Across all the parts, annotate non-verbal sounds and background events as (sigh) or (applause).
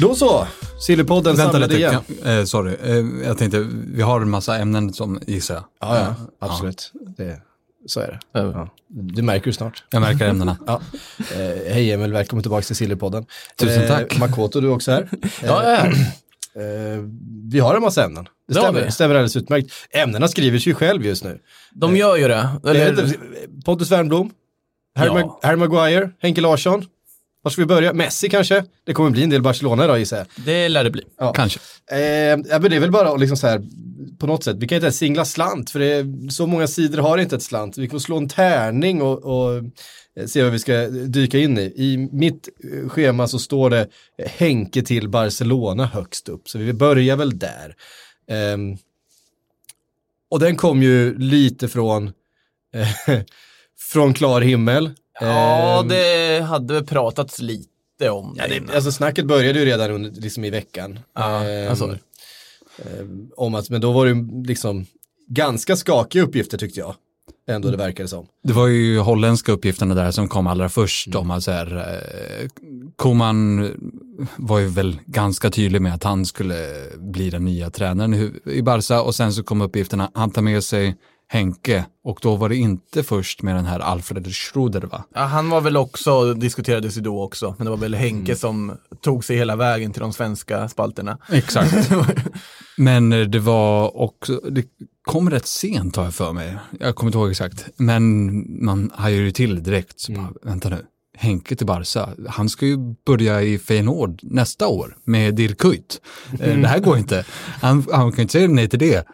Då så, Sillypodden Vänta samlade lite, igen. kan, eh, sorry. Eh, jag tänkte, vi har en massa ämnen som gissar jag. Ja, ja, absolut. Det, så är det. Ja. Du märker det snart. Jag märker ämnena. (laughs) Ja. Eh, hej Emil, välkommen tillbaka till Sillypodden. Tusen tack. Makoto, du är också här. (laughs) Ja, jag är här. Eh, vi har en massa ämnen. Det stämmer, det stämmer alldeles utmärkt. Ämnena skriver sig ju själv just nu. De gör ju det. Eller, Pontus Wernbloom, Harry, Ja. Mag- Harry Maguire, Henke Larsson. Var ska vi börja? Messi kanske? Det kommer bli en del Barcelona idag gissar jag. det lär det bli. Ja. Kanske. Eh, ja, men det är väl bara liksom så här, på något sätt, vi kan inte ens singla slant för det är, så många sidor har inte ett slant. Vi får slå en tärning och, och eh, se vad vi ska dyka in i. I mitt eh, schema så står det eh, Henke till Barcelona högst upp, så vi börjar väl där. Ehm, och den kom ju lite från, (laughs) eh, från klar himmel. Ja, Ehm, det hade väl pratats lite om Ja, det alltså snacket började ju redan under, liksom i veckan. Ja, Ehm, alltså. om att, men då var det ju liksom ganska skakiga uppgifter tyckte jag. Ändå det verkade som. Det var ju holländska uppgifterna där som kom allra först om att så här, Koman var ju väl ganska tydlig med att han skulle bli den nya tränaren i- i Barca och sen så kom uppgifterna, han tar med sig Henke och då var det inte först med den här Alfred Schroeder va? Ja, han var väl också, diskuterades ju då också, men det var väl Henke som tog sig hela vägen till de svenska spalterna. Exakt. (laughs) Men eh, det var också, det kom rätt sent har jag för mig. Jag kommer inte ihåg exakt. Men man hajade ju till direkt. Så bara, vänta nu, Henke till Barca, han ska ju börja i Feyenoord nästa år med Dirk Kuyt. Eh, Det här går inte. Han, han kan ju inte säga nej till det.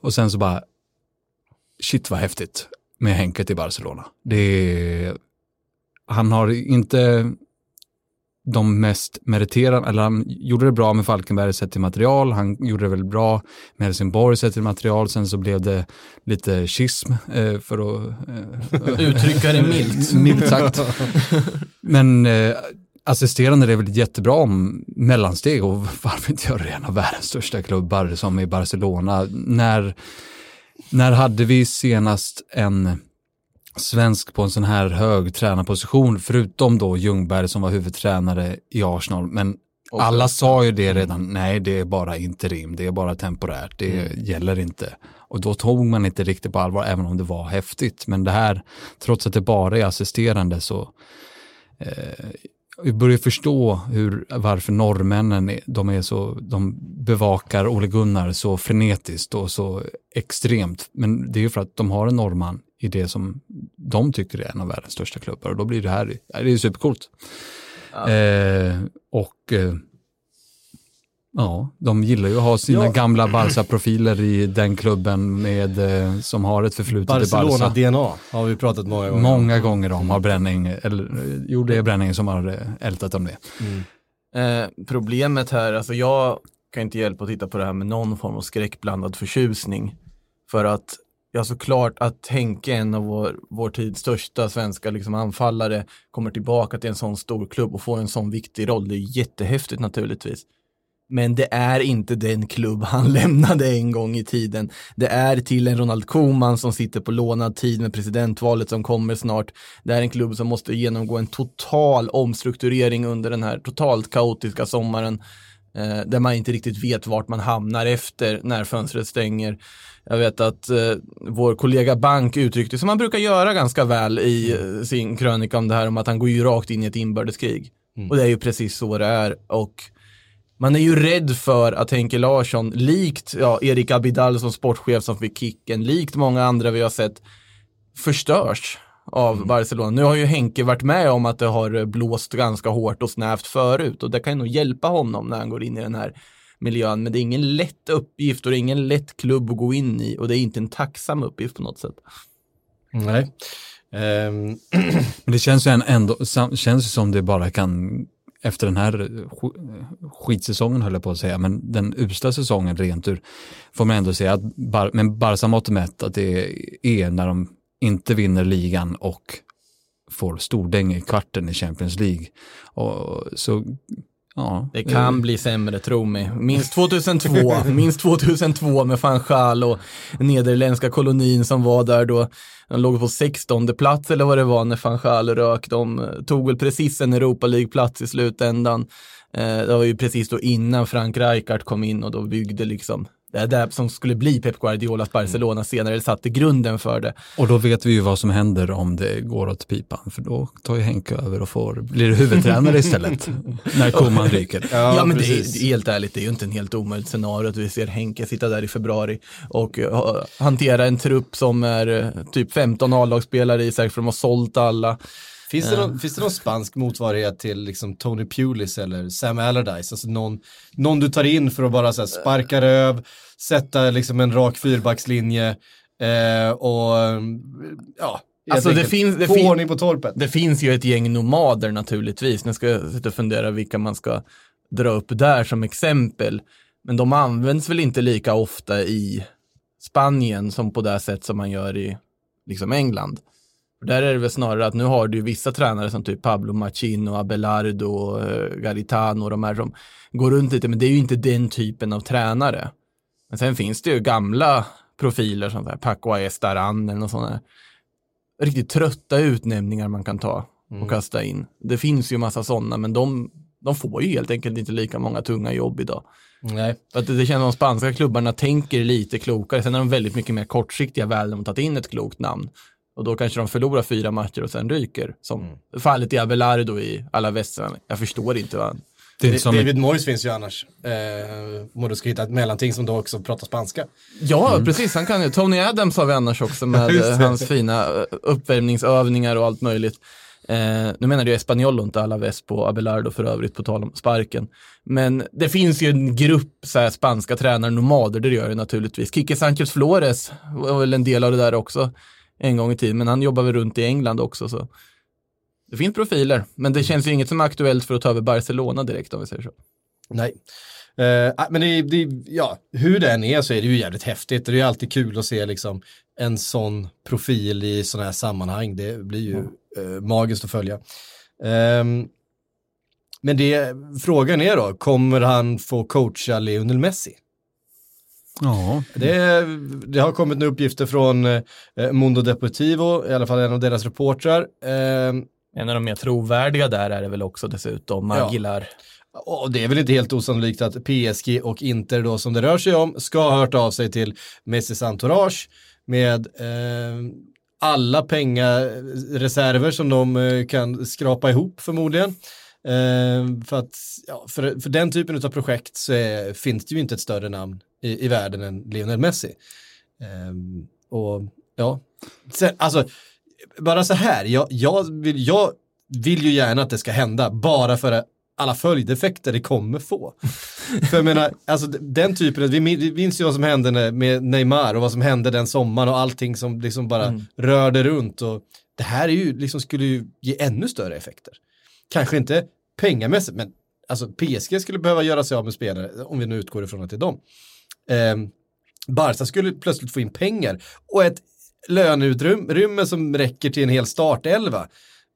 Och sen så bara, shit vad häftigt med Henke till Barcelona. Det är, han har inte de mest meriterande, eller han gjorde det bra med Falkenberg sett till material, han gjorde det väl bra med Helsingborg sett till material, sen så blev det lite schism eh, för att... Eh, (laughs) Uttrycka det milt. (laughs) milt sagt. Men eh, assisterande är väl ett jättebra om mellansteg och varför inte göra det i en av världens största klubbar som i Barcelona. När, när hade vi senast en svensk på en sån här hög tränarposition, förutom då Ljungberg som var huvudtränare i Arsenal. Men alla sa ju det redan, nej det är bara interim, det är bara temporärt, det gäller inte. Och då tog man inte riktigt på allvar, även om det var häftigt. Men det här, trots att det bara är assisterande så eh, vi börjar förstå hur, varför norrmännen de är så, de bevakar Ole Gunnar så frenetiskt och så extremt. Men det är ju för att de har en norrman i det som de tycker är en av världens största klubbar och då blir det här, ja, det är ju supercoolt. Eh, och eh, ja, de gillar ju att ha sina Ja. gamla Barca-profiler i den klubben med, eh, som har ett förflutet i Barca. Barcelona-DNA har vi pratat många gånger om. Många gånger om har Bränning, eller eh, jo det är Bränning som har eh, ältat om det. Eh, problemet här, alltså jag kan inte hjälpa att titta på det här med någon form av skräckblandad förtjusning. För att, ja såklart att Henke, en av vår, vår tids största svenska liksom, anfallare, kommer tillbaka till en sån stor klubb och får en sån viktig roll. Det är jättehäftigt naturligtvis. Men det är inte den klubb han (laughs) lämnade en gång i tiden. Det är till en Ronald Koeman som sitter på lånad tid med presidentvalet som kommer snart. Det är en klubb som måste genomgå en total omstrukturering under den här totalt kaotiska sommaren. Eh, där man inte riktigt vet vart man hamnar efter när fönstret stänger. Jag vet att eh, vår kollega Bank uttryckte, som han brukar göra ganska väl i eh, sin krönika om det här, om att han går ju rakt in i ett inbördeskrig. Och det är ju precis så det är. Och man är ju rädd för att Henke Larsson, likt ja, Erik Abidal som sportchef som fick kicken, likt många andra vi har sett, förstörs av Barcelona. Nu har ju Henke varit med om att det har blåst ganska hårt och snävt förut och det kan nog hjälpa honom när han går in i den här miljön. Men det är ingen lätt uppgift och det är ingen lätt klubb att gå in i och det är inte en tacksam uppgift på något sätt. Nej. Ehm, (clears throat) Men det känns ju en- ändå, känns ju som det bara kan efter den här skitsäsongen höll jag på att säga, men den usla säsongen rent ur, får man ändå säga att Bar men Barca mått mätt att det är när de inte vinner ligan och får stordäng i kvarten i Champions League. Och, så, ja. Det kan bli sämre, tro mig. Minst 2002, (laughs) minst 2002 med van Gaal och nederländska kolonin som var där då. De låg på 16 plats eller vad det var när van Gaal rök. De eh, tog väl precis en Europa League-plats i slutändan. Eh, Det var ju precis då innan Frank Rijkaard kom in och då byggde liksom det är det som skulle bli Pep Guardiolas Barcelona senare, eller satte grunden för det. Och då vet vi ju vad som händer om det går åt pipan, för då tar ju Henke över och får, blir det huvudtränare istället, (laughs) när Koman ryker. Ja, men det är, helt ärligt, det är ju inte en helt omöjligt scenario att vi ser Henke sitta där i februari och uh, ha- hantera en trupp som är uh, typ 15 A-lagsspelare i, säkert för de har sålt alla. Finns det, någon, finns det någon spansk motsvarighet till liksom Tony Pulis eller Sam Allardyce? Alltså någon, någon du tar in för att bara så sparka röv, sätta liksom en rak fyrbackslinje eh, och ja, helt Alltså, det finns- det fin- ordning på torpet. Det finns ju ett gäng nomader naturligtvis, nu ska jag sitta och fundera vilka man ska dra upp där som exempel. Men de används väl inte lika ofta i Spanien som på det sätt som man gör i liksom England. Där är det väl snarare att nu har du vissa tränare som typ Pablo Machino, Abelardo, eh, Garitano och de här som går runt lite, men det är ju inte den typen av tränare. Men sen finns det ju gamla profiler som Paco Estaran något sånt där. Riktigt trötta utnämningar man kan ta och kasta in. Det finns ju massa sådana, men de, de får ju helt enkelt inte lika många tunga jobb idag. Nej. För att det, det känns som de spanska klubbarna tänker lite klokare. Sen är de väldigt mycket mer kortsiktiga väl de har tagit in ett klokt namn. Och då kanske de förlorar fyra matcher och sen ryker. Som fallet i Abelardo i Alaves. Jag förstår inte vad han... David Moyes finns ju annars. Eh, du ska hitta ett mellanting som då också pratar spanska. Ja, precis. Han kan ju. Tony Adams har vi annars också (laughs) med eh, hans fina eh, uppvärmningsövningar och allt möjligt. Eh, nu menar jag Espanyol och inte Alaves på Abelardo för övrigt, på tal om sparken. Men det finns ju en grupp så här, spanska tränare, nomader, det gör det naturligtvis. Kike Sanchez Flores var väl en del av det där också en gång i tiden, men han jobbar väl runt i England också. Så. Det finns profiler, men det känns ju inget som är aktuellt för att ta över Barcelona direkt om vi säger så. Nej. Ah, men det, det, ja, hur det än är så är det ju jävligt häftigt. Det är ju alltid kul att se liksom en sån profil i sådana här sammanhang. Det blir ju eh, magiskt att följa. Ehm, men det, frågan är då, kommer han få coacha Lionel Messi? Ja, Det, det har kommit nu uppgifter från eh, Mundo Deportivo, i alla fall en av deras reportrar. Ehm, En av de mer trovärdiga där är det väl också dessutom, Ja. Aguilar. Och det är väl inte helt osannolikt att PSG och Inter då som det rör sig om ska ha hört av sig till Messis entourage med eh, alla pengareserver som de eh, kan skrapa ihop förmodligen. Eh, för, att, ja, för, för den typen av projekt så är, finns det ju inte ett större namn i, i världen än Lionel Messi. Eh, och ja, sen, alltså bara så här, jag, jag, vill, jag vill ju gärna att det ska hända bara för alla följdeffekter det kommer få. (laughs) för jag menar, alltså den typen, vi min- vi minns ju vad som hände med Neymar och vad som hände den sommaren och allting som liksom bara rörde runt och det här är ju, liksom skulle ju ge ännu större effekter. Kanske inte pengamässigt, men alltså PSG skulle behöva göra sig av med spelare, om vi nu utgår ifrån att det är dem. Ehm, Barca skulle plötsligt få in pengar och ett löneutrymme som räcker till en hel startelva.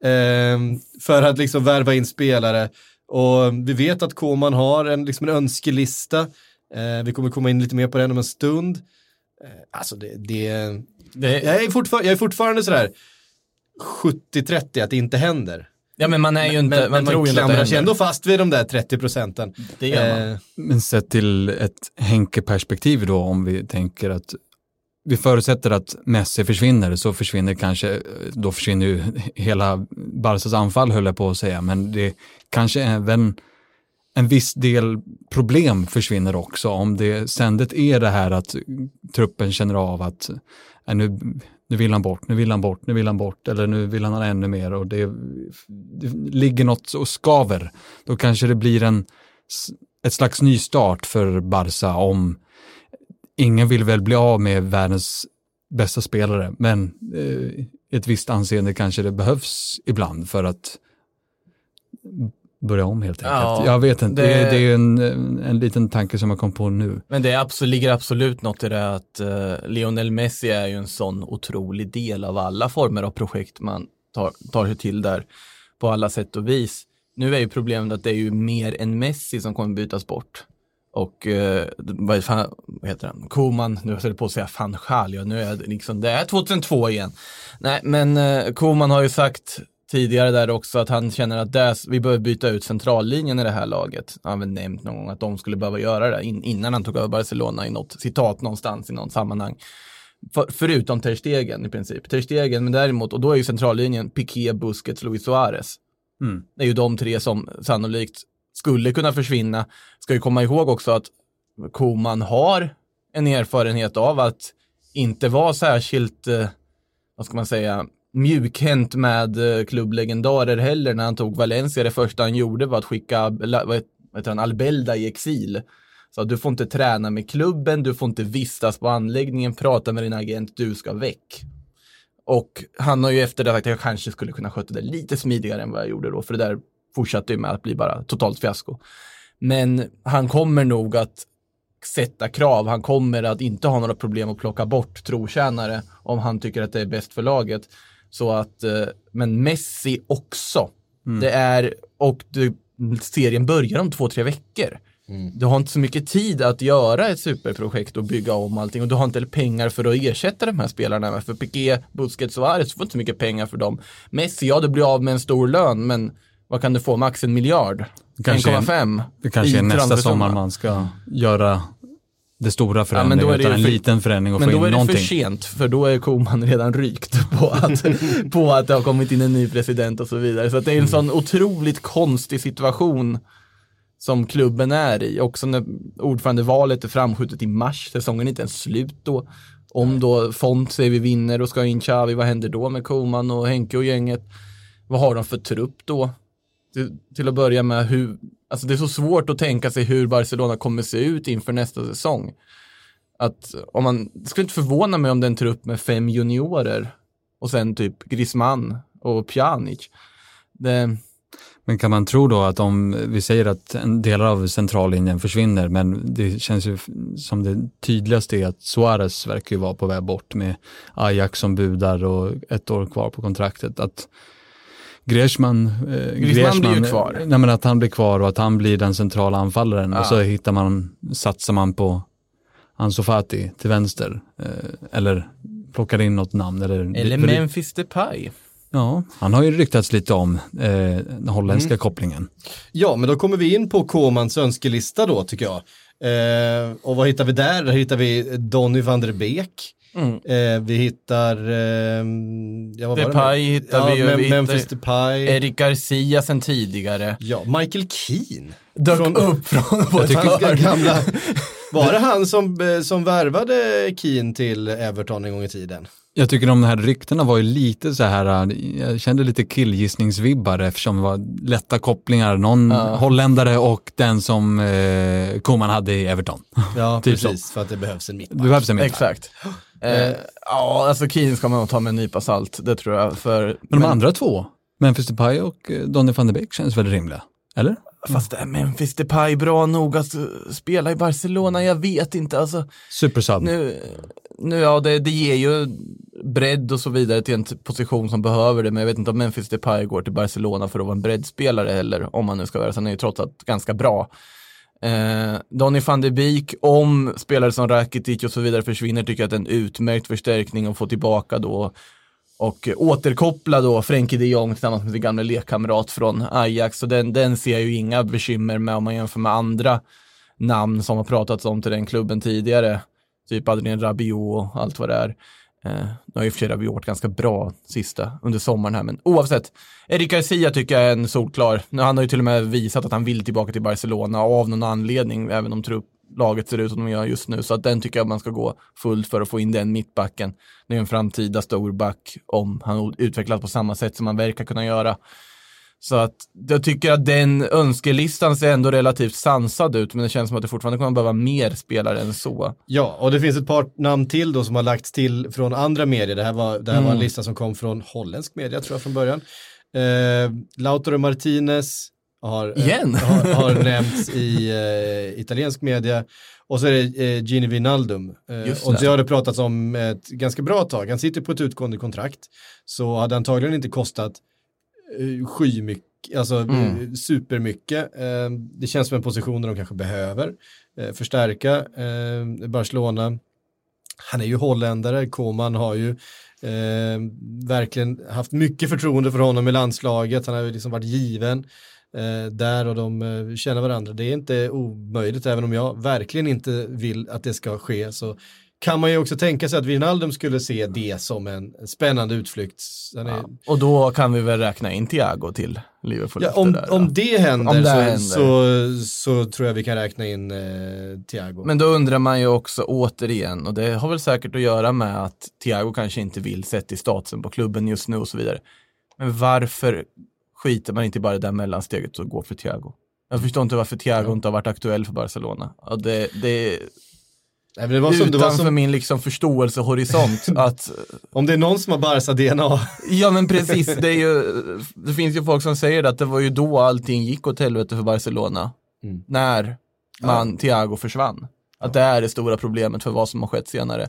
Ehm, för att liksom värva in spelare. Och vi vet att Koman har en, liksom en önskelista. Eh, vi kommer komma in lite mer på den om en stund. Eh, alltså det, det, Det, jag, är jag är fortfarande sådär 70-30 att det inte händer. Ja, men man är ju inte, men, man tror man ju inte att det klamrar sig ändå fast vid de där 30 procenten. Det gör man. Eh, Men sett till ett Henke-perspektiv då, om vi tänker att vi förutsätter att Messi försvinner så försvinner kanske, då försvinner ju hela Barcas anfall höll jag på att säga, men det kanske även en viss del problem försvinner också om det ständigt är det här att truppen känner av att äh, nu, nu vill han bort, nu vill han bort, nu vill han bort eller nu vill han ha ännu mer och det, det ligger något och skaver. Då kanske det blir en, ett slags nystart för Barca om ingen vill väl bli av med världens bästa spelare, men eh, ett visst anseende kanske det behövs ibland för att börja om helt enkelt. Ja, jag vet inte, det, det- det är ju en, en liten tanke som jag kom på nu. Men det absolut, ligger absolut något i det att eh, Lionel Messi är ju en sån otrolig del av alla former av projekt man tar, tar sig till där på alla sätt och vis. Nu är ju problemet att det är ju mer än Messi som kommer bytas bort. Och eh, vad, fan, vad heter han? Koman, nu höll jag på att säga fan Schal, ja, nu är det liksom, det är 2002 igen. Nej, men eh, Koman har ju sagt tidigare där också att han känner att det, vi behöver byta ut centrallinjen i det här laget. Han har nämnt någon gång att de skulle behöva göra det in, innan han tog över Barcelona i något citat någonstans i något sammanhang. För, förutom Ter Stegen i princip. Ter Stegen, men däremot, och då är ju centrallinjen Piqué, Busquets, Luis Suarez. Mm. Det är ju de tre som sannolikt skulle kunna försvinna. Ska ju komma ihåg också att Koman har en erfarenhet av att inte vara särskilt, eh, vad ska man säga, mjukhänt med eh, klubblegendarer heller när han tog Valencia. Det första han gjorde var att skicka vad heter vad heter han, Albelda i exil. Så du får inte träna med klubben, du får inte vistas på anläggningen, prata med din agent, du ska väck. Och han har ju efter det sagt att jag kanske skulle kunna sköta det lite smidigare än vad jag gjorde då, för det där fortsatte ju med att bli bara totalt fiasko. Men han kommer nog att sätta krav, han kommer att inte ha några problem att plocka bort trotjänare om han tycker att det är bäst för laget. Så att, eh, men Messi också. Det är, och det, serien börjar om två, tre veckor. Du har inte så mycket tid att göra ett superprojekt och bygga om allting och du har inte pengar för att ersätta de här spelarna med. För Piqué, Busquets, Suarez, du får inte så mycket pengar för dem. Messi, ja du blir av med en stor lön, men vad kan du få? Max en miljard? Kanske en- 1,5? Det kanske är nästa sommar man ska göra det stora men förändringen, då det utan en för- liten förändring och Men få då in är det någonting. för sent, för då är Koman redan rykt (laughs) på att, (laughs) på att det har kommit in en ny president och så vidare. Så det är en sån otroligt konstig situation som klubben är i. Också när ordförandevalet är framskjutet i mars, säsongen är inte ens slut då. Om då Font säger vi vinner och ska in Xavi, vad händer då med Koman och Henke och gänget? Vad har de för trupp då? Till, till att börja med, hur, alltså det är så svårt att tänka sig hur Barcelona kommer se ut inför nästa säsong att om man, det skulle inte förvåna mig om det är en trupp med fem juniorer och sen typ Griezmann och Pjanic. Det, Men kan man tro då att om vi säger att en delar av centrallinjen försvinner, men det känns ju som det tydligaste är att Suarez verkar ju vara på väg bort med Ajax som budar och ett år kvar på kontraktet. Att Griezmann, eh, Griezmann blir ju kvar. Nej, men att han blir kvar och att han blir den centrala anfallaren Ja. och så hittar man, satsar man på Ansu Fati till vänster eh, eller plockar in något namn. Eller, eller Memphis Depay. Ja, han har ju ryktats lite om eh, den holländska Mm. kopplingen. Ja, men då kommer vi in på Komans önskelista då tycker jag. Eh, och vad hittar vi där? Där hittar vi Donny van der Beek. Mm. Eh, vi hittar... Eh, ja, vad Depay hittar ja, vi Mem- vi hittar- Memphis Depay. Erik Garcia sen tidigare. Ja, Michael Keane. Dök Från- upp från vårt gamla... (laughs) Var det han som, eh, som värvade Keane till Everton en gång i tiden? Jag tycker de här ryktena var ju lite så här, äh, jag kände lite killgissningsvibbar eftersom det var lätta kopplingar, någon Ja. holländare och den som eh, Koman hade i Everton. Ja, (laughs) Typ precis. För att det behövs en mittback. Det behövs en mittback. Exakt. Eh, ja, alltså Keane ska man ta med en nypa salt, det tror jag. För, Men de andra två, Memphis Depay och eh, Donny van de Beek känns väl rimliga? Eller? Fast är Memphis Depay bra nog att eh, spela i Barcelona? Jag vet inte. Alltså, Supersub. nu, nu ja, det, det ger ju bredd och så vidare till en position som behöver det, men jag vet inte om Memphis Depay går till Barcelona för att vara en breddspelare eller om han nu ska vara Han är ju trots allt ganska bra. Eh, Donny van de Beek, om spelare som Rakitic och så vidare försvinner, tycker jag att det är en utmärkt förstärkning att få tillbaka då och återkoppla då Frenkie de Jong tillsammans med sin gamla lekkamrat från Ajax. Så den, den ser jag ju inga bekymmer med om man jämför med andra namn som har pratats om till den klubben tidigare. Typ Adrien Rabiot och allt vad det är. Eh, nu har ju i och för sig Rabiot varit ganska bra sista under sommaren här, men oavsett. Eric Garcia tycker jag är en solklar. Nu, Han har ju till och med visat att han vill tillbaka till Barcelona av någon anledning, även om trupp, laget ser ut som de gör just nu. Så att den tycker jag man ska gå fullt för att få in den mittbacken. Det är en framtida stor back om han utvecklas på samma sätt som han verkar kunna göra. Så att jag tycker att den önskelistan ser ändå relativt sansad ut, men det känns som att det fortfarande kommer behöva mer spelare än så. Ja, och det finns ett par namn till då som har lagts till från andra medier. Det här var, det här var en lista som kom från holländsk media tror jag från början. Eh, Lautaro Martinez, har, Igen? har, har nämnts i eh, italiensk media. Och så är det eh, Gini Wijnaldum. Eh, och det. har det pratats om ett ganska bra tag. Han sitter på ett utgående kontrakt. Så hade antagligen inte kostat eh, skymycket, alltså Mm. eh, supermycket. Eh, det känns som en position där de kanske behöver eh, förstärka eh, Barcelona. Han är ju holländare, Koman har ju eh, verkligen haft mycket förtroende för honom i landslaget. Han har ju liksom varit given eh, där och de eh, känner varandra. Det är inte omöjligt, även om jag verkligen inte vill att det ska ske. Så kan man ju också tänka sig att Wijnaldum skulle se det som en spännande utflykt. Är, Ja. Och då kan vi väl räkna in Thiago till Liverpool Ja, om, där, om det händer, Om det så, händer. Så, så tror jag vi kan räkna in eh, Thiago. Men då undrar man ju också återigen, och det har väl säkert att göra med att Thiago kanske inte vill sett i statusen på klubben just nu och så vidare. Men varför skiter man inte bara i det där mellansteget och går för Thiago? Jag förstår inte varför Thiago inte har varit aktuell för Barcelona. Det, det Nej, det var som, det var utanför som, min liksom förståelsehorisont (laughs) att om det är någon som har Barca-DNA, Ja men precis, det, ju, det finns ju folk som säger att det var ju då allting gick åt helvete för Barcelona. Mm. När man, Thiago försvann. Att det är det stora problemet för vad som har skett senare.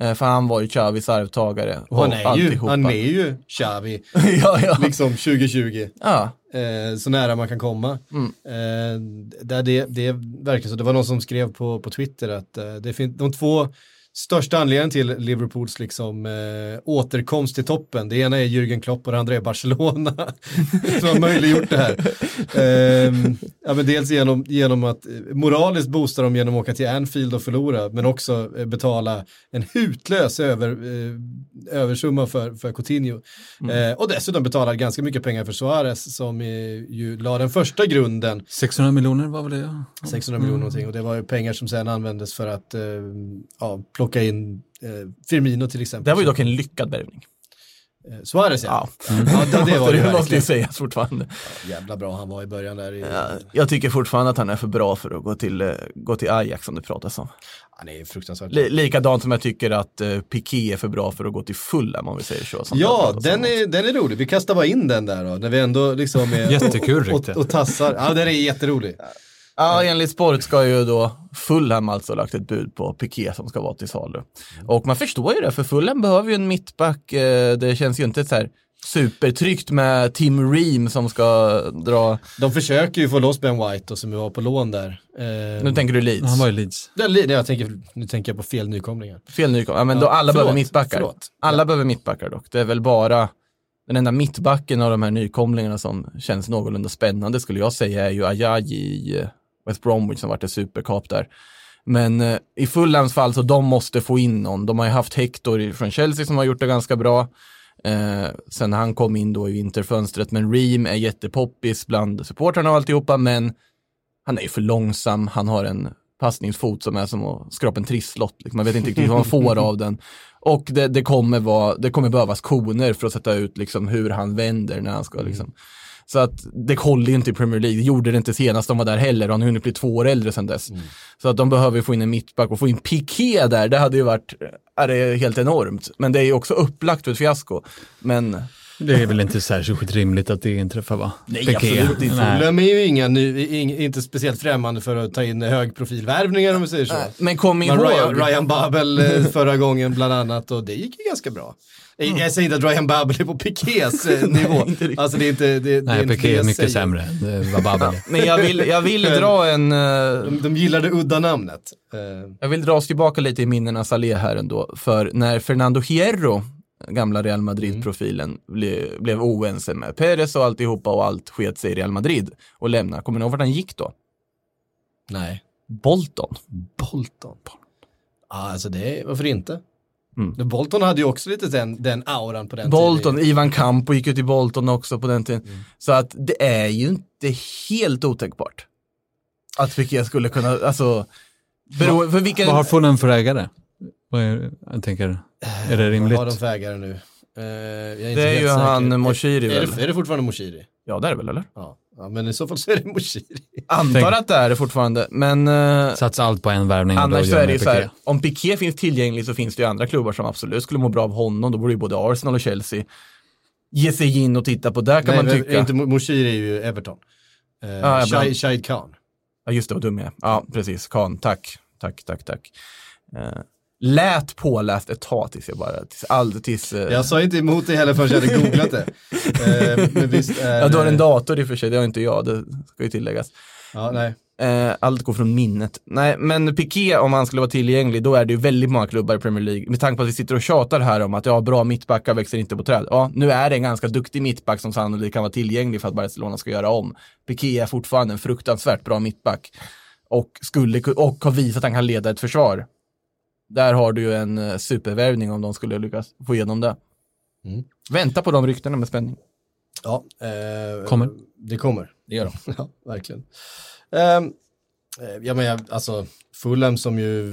Eh, för han var ju Xavis arvtagare. och han är ju, alltihopa. han är ju Xavi, (laughs) ja, ja. liksom 2020. ja. Eh, så nära man kan komma. Mm. Eh, där det, det verkligen så. Det var någon som skrev på, på Twitter att eh, det finns de två största anledningen till Liverpools liksom, eh, återkomst till toppen. Det ena är Jürgen Klopp och det andra är Barcelona (laughs) som har möjliggjort det här. Ehm, ja, men dels genom, genom att eh, moraliskt boosta dem genom att åka till Anfield och förlora, men också eh, betala en hutlös över, eh, översumma för, för Coutinho. Eh, och dessutom betala ganska mycket pengar för Suarez som eh, ju la den första grunden 600 miljoner var väl det? Ja. 600 miljoner någonting och det var ju pengar som sen användes för att eh, ja, plocka in eh, Firmino till exempel. Det var ju dock en lyckad värvning. Eh, Suarez ja. Ja, ja det, det var (laughs) det det måste ju sägas fortfarande. Jävla bra han var i början där. I, Ja, jag tycker fortfarande att han är för bra för att gå till, eh, gå till Ajax som det pratas om. Han är fruktansvärt Li- likadant som jag tycker att uh, Piqué är för bra för att gå till Fulham om vi säger så. Ja, den är, den är rolig. Vi kastar bara in den där då, när vi ändå liksom är Jättekul, och, och, och tassar. Ja, den är jätterolig. Ja, enligt spåret ska ju då Fulham alltså ha lagt ett bud på Piqué som ska vara till salu. Och man förstår ju det, för Fulham behöver ju en mittback. eh, Det känns ju inte så här supertryggt med Tim Ream som ska dra, De försöker ju få loss Ben White och som var på lån där. Eh, nu tänker du Leeds. Han var i Leeds. li- nej, jag tänker, nu tänker jag på fel nykomlingar. Fel nykomling. Ja, men Ja, då alla förlåt, behöver mittbackar. förlåt. Alla behöver mittbackar dock. Det är väl bara den enda mittbacken av de här nykomlingarna som känns någorlunda spännande skulle jag säga är ju Ajayi i eh, West Bromwich som varit ett superkap där. Men eh, i Fulhams fall så de måste få in någon. De har ju haft Hector från Chelsea som har gjort det ganska bra. Eh, sen han kom in då i vinterfönstret, men Ream är jättepoppis bland supportrarna och alltihopa, men han är ju för långsam, han har en passningsfot som är som att skrapa en trisslott. Liksom. Man vet inte riktigt vad man får av den. Och det, det, kommer vara, det kommer behövas koner för att sätta ut liksom, hur han vänder när han ska liksom. Så att det håller inte i Premier League. Det gjorde det inte senast de var där heller. Han har hunnit bli två år äldre sedan dess. Så att de behöver få in en mittback och få in Piqué där, det hade ju varit är det helt enormt. Men det är ju också upplagt för ett fiasko. Men Det är väl inte särskilt rimligt att det inträffar va? Nej, Piqué. absolut inte. Nej. Fulham är ju inga ny, inte speciellt främmande för att ta in högprofilvärvningar om vi säger så. Men kom ihåg, Ryan, Ryan Babel eh, förra gången bland annat och det gick ju ganska bra. Jag- Jag säger inte att Ryan Babel är på Piqués eh, (laughs) nivå. riktigt. alltså det är inte, det, det är Nej, inte det Piqué är mycket säger. sämre än eh, vad Babel (laughs) men jag vill, jag vill dra en, De, de gillar det udda namnet. Jag vill dra oss tillbaka lite i minnena Saleh här ändå. För när Fernando Hierro, gamla Real Madrid-profilen, ble, blev oense med Perez och alltihopa och allt sket sig i Real Madrid och lämnade. Kommer ni ihåg vart han gick då? nej. Bolton. Bolton. Ja, alltså det, varför inte? Mm. Bolton hade ju också lite den, den auran på den Bolton, tiden. Ivan Campo gick ju till Bolton också på den tiden. Så att det är ju inte helt otänkbart. Att Piqué skulle kunna, alltså, bero, för vilken... Vad har Fulham för ägare? Vad är, jag tänker, är det Vad rimligt? har de för ägare nu? Eh, jag är inte Det är ju säker. han Moshiri är, väl? det, är det fortfarande Moshiri? Ja, det är det väl eller? Ja. ja, men i så fall så är det Moshiri. Antar att det är det fortfarande, men eh, Satsa allt på en värvning annars så är det ju så här, om Piqué finns tillgänglig så finns det ju andra klubbar som absolut skulle må bra av honom, då borde ju både Arsenal och Chelsea ge sig in och titta på, där kan Nej, man tycka. Inte, Moshiri är ju Everton. Eh, Ja, jag bland- Shahid, Shahid Khan. Ja, just det, vad dum jag är. Ja, precis. Kan, tack. Tack, tack, tack. Eh, lät påläst ett tag tills jag bara, tills, all, tills... Eh, Jag sa inte emot det heller förrän jag hade googlat det. (laughs) Eh, men visst är ja, du har en dator i och för sig, det har inte jag, det ska ju tilläggas. Ja, nej. Eh, allt går från minnet. Nej, men Piqué, om han skulle vara tillgänglig, då är det ju väldigt många klubbar i Premier League. Med tanke på att vi sitter och tjatar här om att ja, bra mittbackar växer inte på träd. Ja, nu är det en ganska duktig mittback som sannolikt kan vara tillgänglig för att Barcelona ska göra om. Piqué är fortfarande en fruktansvärt bra mittback. Och, skulle, ku- och har visat att han kan leda ett försvar. Där har du ju en eh, supervärvning om de skulle lyckas få igenom det. Mm. Vänta på de ryktena med spänning. Ja, eh, Kommer. Det kommer. Det gör de. (laughs) ja, verkligen. Ehm, eh, ja, men jag, alltså, Fulham som ju,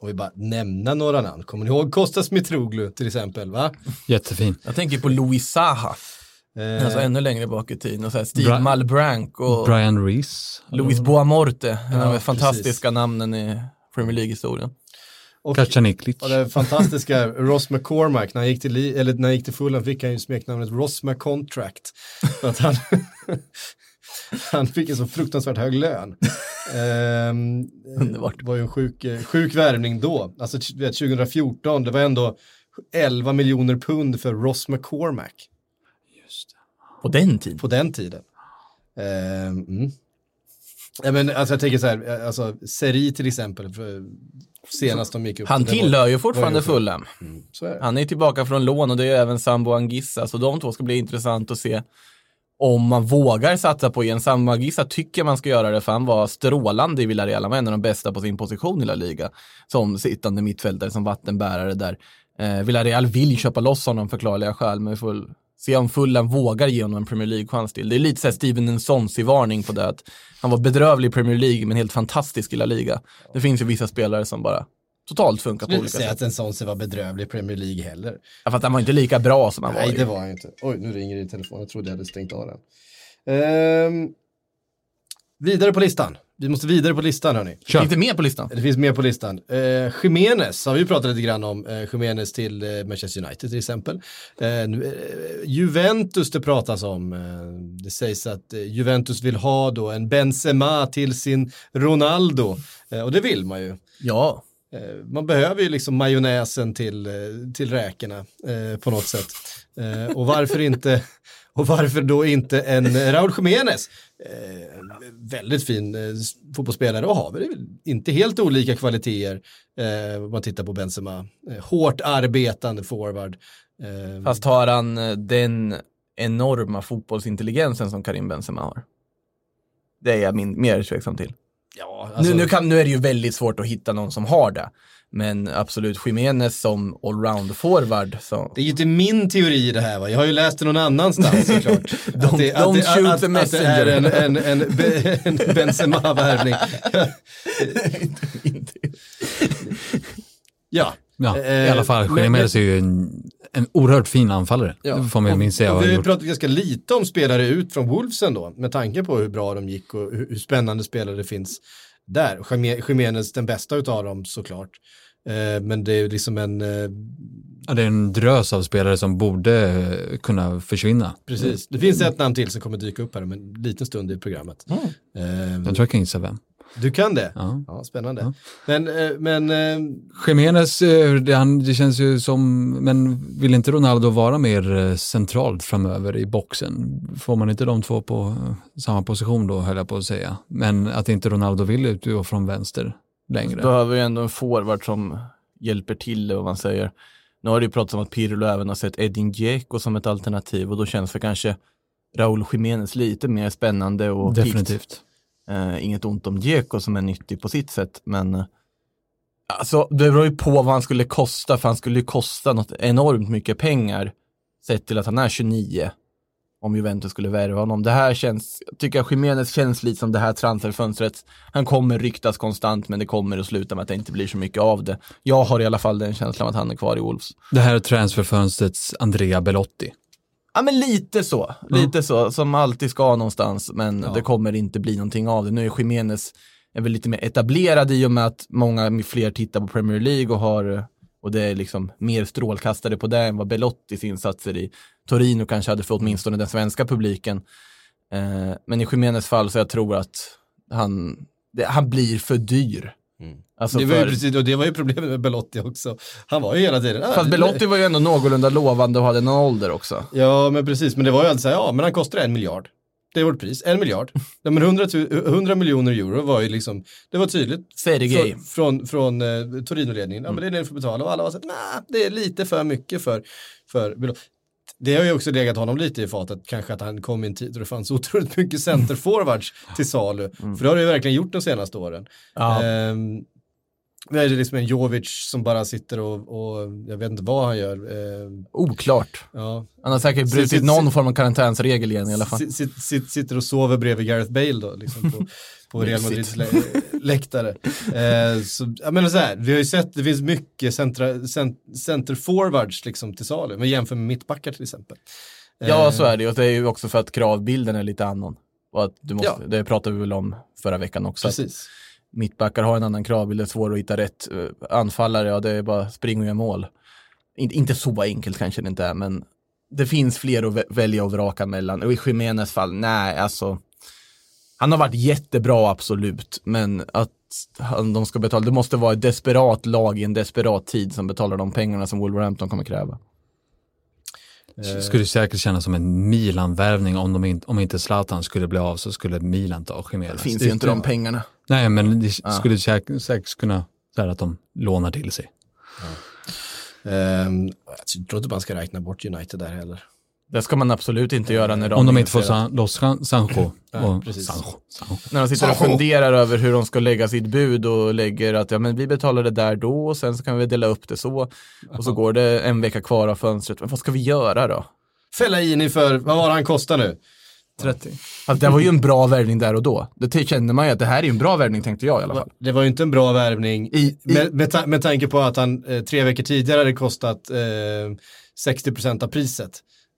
om vi bara nämna några namn, kommer ni ihåg Kostas Mitroglou till exempel, va? Jättefin. Jag tänker på Louis Saha. Eh, Alltså ännu längre bak i tiden. Och så här Steve Bra- Malbranc och Brian Reese. Louis Boamorte. En av de fantastiska namnen i Premier League-historien. Och, och det fantastiska (laughs) Ross McCormack, när han gick till, eller när han gick till Fulham fick han ju smeknamnet Ross McContract. För att han, (laughs) han fick en så fruktansvärt hög lön. (laughs) Ehm, Underbart. Det var ju en sjuk, sjuk värvning då. Alltså t- du vet, 2014, det var ändå 11 miljoner pund för Ross McCormack På den tiden. på den tiden. Ehm, mm. ja, men, alltså, jag tänker så här, eh, alltså, Seri till exempel, senast de gick upp. Han tillhör ju fortfarande Fulham. Är det. Han är tillbaka från lån och det är även Sambo Angissa. Så de två ska bli intressant att se om man vågar satsa på igen. Sambo Angissa tycker man ska göra det för han var strålande i Villarreal. Han var en av de bästa på sin position i La Liga. Som sittande mittfältare, som vattenbärare där. Eh, Villarreal vill köpa loss honom förklarliga skäl, men vi får se om Fulham vågar ge honom en Premier League-chans till. Det är lite såhär Steven Nsonsi varning på det. Att han var bedrövlig i Premier League, men helt fantastisk i La Liga. Det finns ju vissa spelare som bara totalt funkar på Jag skulle olika säga sätt. att ser var bedrövlig i Premier League heller. Ja, för att han var inte lika bra som han var. Nej, det var han inte. Oj, nu ringer det i telefon. Jag trodde jag hade stängt av den. Ehm, vidare på listan. Vi måste vidare på listan hörni. Kör. Finns det mer på listan? Det finns mer på listan. Eh, Jiménez har vi pratat lite grann om. Eh, Jiménez till eh, Manchester United till exempel. Eh, eh, Juventus det pratas om. Eh, det sägs att eh, Juventus vill ha då en Benzema till sin Ronaldo. Och det vill man ju. Ja. Man behöver ju liksom majonnäsen till, till räkorna på något sätt. Och varför inte och varför då inte en Raúl Jiménez? Eh, väldigt fin eh, fotbollsspelare och har väl inte helt olika kvaliteter eh, om man tittar på Benzema. Eh, hårt arbetande forward. Eh, Fast har han eh, den enorma fotbollsintelligensen som Karim Benzema har? Det är jag min, mer tveksam till. ja, alltså, nu, nu, kan, nu är det ju väldigt svårt att hitta någon som har det. Men absolut, Jiménez som allround-forward. Det är ju inte min teori det här va, jag har ju läst det någon annanstans såklart. Don't- (laughs) det, don't shoot the att det är en, messenger. en, en, en (laughs) Benzema-värvning. (laughs) ja. Ja, Eh, i alla fall. Jiménez är ju en, en oerhört fin anfallare. Det får man minst säga. vi har pratat ganska lite om spelare ut från Wolves ändå, med tanke på hur bra de gick och hur, hur spännande spelare det finns där. Jimé- Jiménez den bästa utav dem såklart. Eh, men det är liksom en, eh, Ja, det är en drös av spelare som borde eh, kunna försvinna. precis, det finns ett namn till som kommer dyka upp här om en liten stund i programmet. Eh, Jag tror jag kan gissa vem. du kan det? Ja. Ja, spännande. Men, eh, men eh, Jiménez, det, han, det känns ju som, men vill inte Ronaldo vara mer centralt framöver i boxen? Får man inte de två på samma position då, höll jag på att säga. Men att inte Ronaldo vill utgå från vänster längre. Behöver ju ändå en forward som hjälper till, vad man säger. Nu har det ju pratats om att Pirlo även har sett Edin Dzeko som ett alternativ och då känns för kanske Raúl Jiménez lite mer spännande och. Definitivt. Eh, inget ont om Dzeko som är nyttig på sitt sätt, men eh, alltså, det beror ju på vad han skulle kosta, för han skulle ju kosta något enormt mycket pengar sett till att han är 29 om Juventus skulle värva honom. Det här känns, jag tycker att Jiménez känns lite som det här transferfönstret. Han kommer ryktas konstant, men det kommer att sluta med att det inte blir så mycket av det. Jag har i alla fall den känslan att han är kvar i Wolves. Det här är transferfönstrets Andrea Belotti. Ja men lite så, lite så, som alltid ska någonstans, men det kommer inte bli någonting av det. Nu är Jiménez är väl lite mer etablerad i och med att många fler tittar på Premier League och har, och det är liksom mer strålkastare på det än vad Belottis insatser i Torino kanske hade för åtminstone den svenska publiken. Eh, men i Jiménez fall så jag tror att han, det, han blir för dyr. Alltså Det var, ju för, precis, och det var ju problemet med Belotti också. Han var ju hela tiden... fast Belotti var ju ändå någorlunda lovande och hade någon ålder också. Ja, men precis. Men det var ju alltid så här, ja, men han kostar en miljard. Det är vårt pris, en miljard. (laughs) Ja, men 100, tu- 100 miljoner euro var ju liksom, det var tydligt. Från, från, från eh, Torino-ledningen, ja men det är det ni får betala. Och alla var så här, nej, det är lite för mycket för, för Belotti. Det har ju också legat honom lite i fatet, kanske att han kom i en tid då det fanns (laughs) otroligt mycket centerforwards till salu. För det har det ju verkligen gjort de senaste åren. Ja. Ehm, det är liksom en Jovic som bara sitter och, och jag vet inte vad han gör. Ehm, Oklart. ja, Han har säkert Sitt- brutit sitt- någon form av karantänsregel igen i alla fall. Sitt, sitt, sitt, sitter och sover bredvid Gareth Bale då, liksom på, (laughs) på Real Madrids lä läktare. Eh, så, jag menar så här, vi har ju sett, det finns mycket centra, cent, center liksom till salu, men jämför med mittbackar till exempel. Ja, Eh, så är det. Och det är ju också för att kravbilden är lite annan. Och att du måste, Ja. Det pratade vi väl om förra veckan också. att Precis. Mittbackar har en annan kravbild, det är svårt att hitta rätt. Eh, Anfallare, ja det är bara spring och gör mål. Inte, inte så enkelt kanske det inte är, men det finns fler att vä- välja och vraka mellan. Och i Jiménez fall, nej alltså. Han har varit jättebra absolut, men att han, de ska betala, det måste vara ett desperat lag i en desperat tid som betalar de pengarna som Wolverhampton kommer kräva. Skulle säkert kännas som en Milan-värvning om, de inte, om inte Zlatan skulle bli av så skulle Milan ta Det Jiménez. finns ju inte de pengarna. Nej, men det skulle säkert, säkert kunna så här att de lånar till sig. Ehm, jag tror inte man ska räkna bort United där heller. Det ska man absolut inte göra när de, Om de inte får San, loss San- Sancho. (clears throat) och, precis. Sancho, Sancho. När de sitter och funderar över hur de ska lägga sitt bud och lägger att ja, men vi betalar det där då och sen så kan vi dela upp det så. Och så går det en vecka kvar av fönstret. Men vad ska vi göra då? Fellaini för, vad var han kostar nu? 30. Alltså, det var ju en bra värvning där och då. Det kände man ju att det här är ju en bra värvning tänkte jag i alla fall. Det var ju inte en bra värvning I- i- med, med, ta- med tanke på att han eh, tre veckor tidigare hade kostat eh, 60% av priset.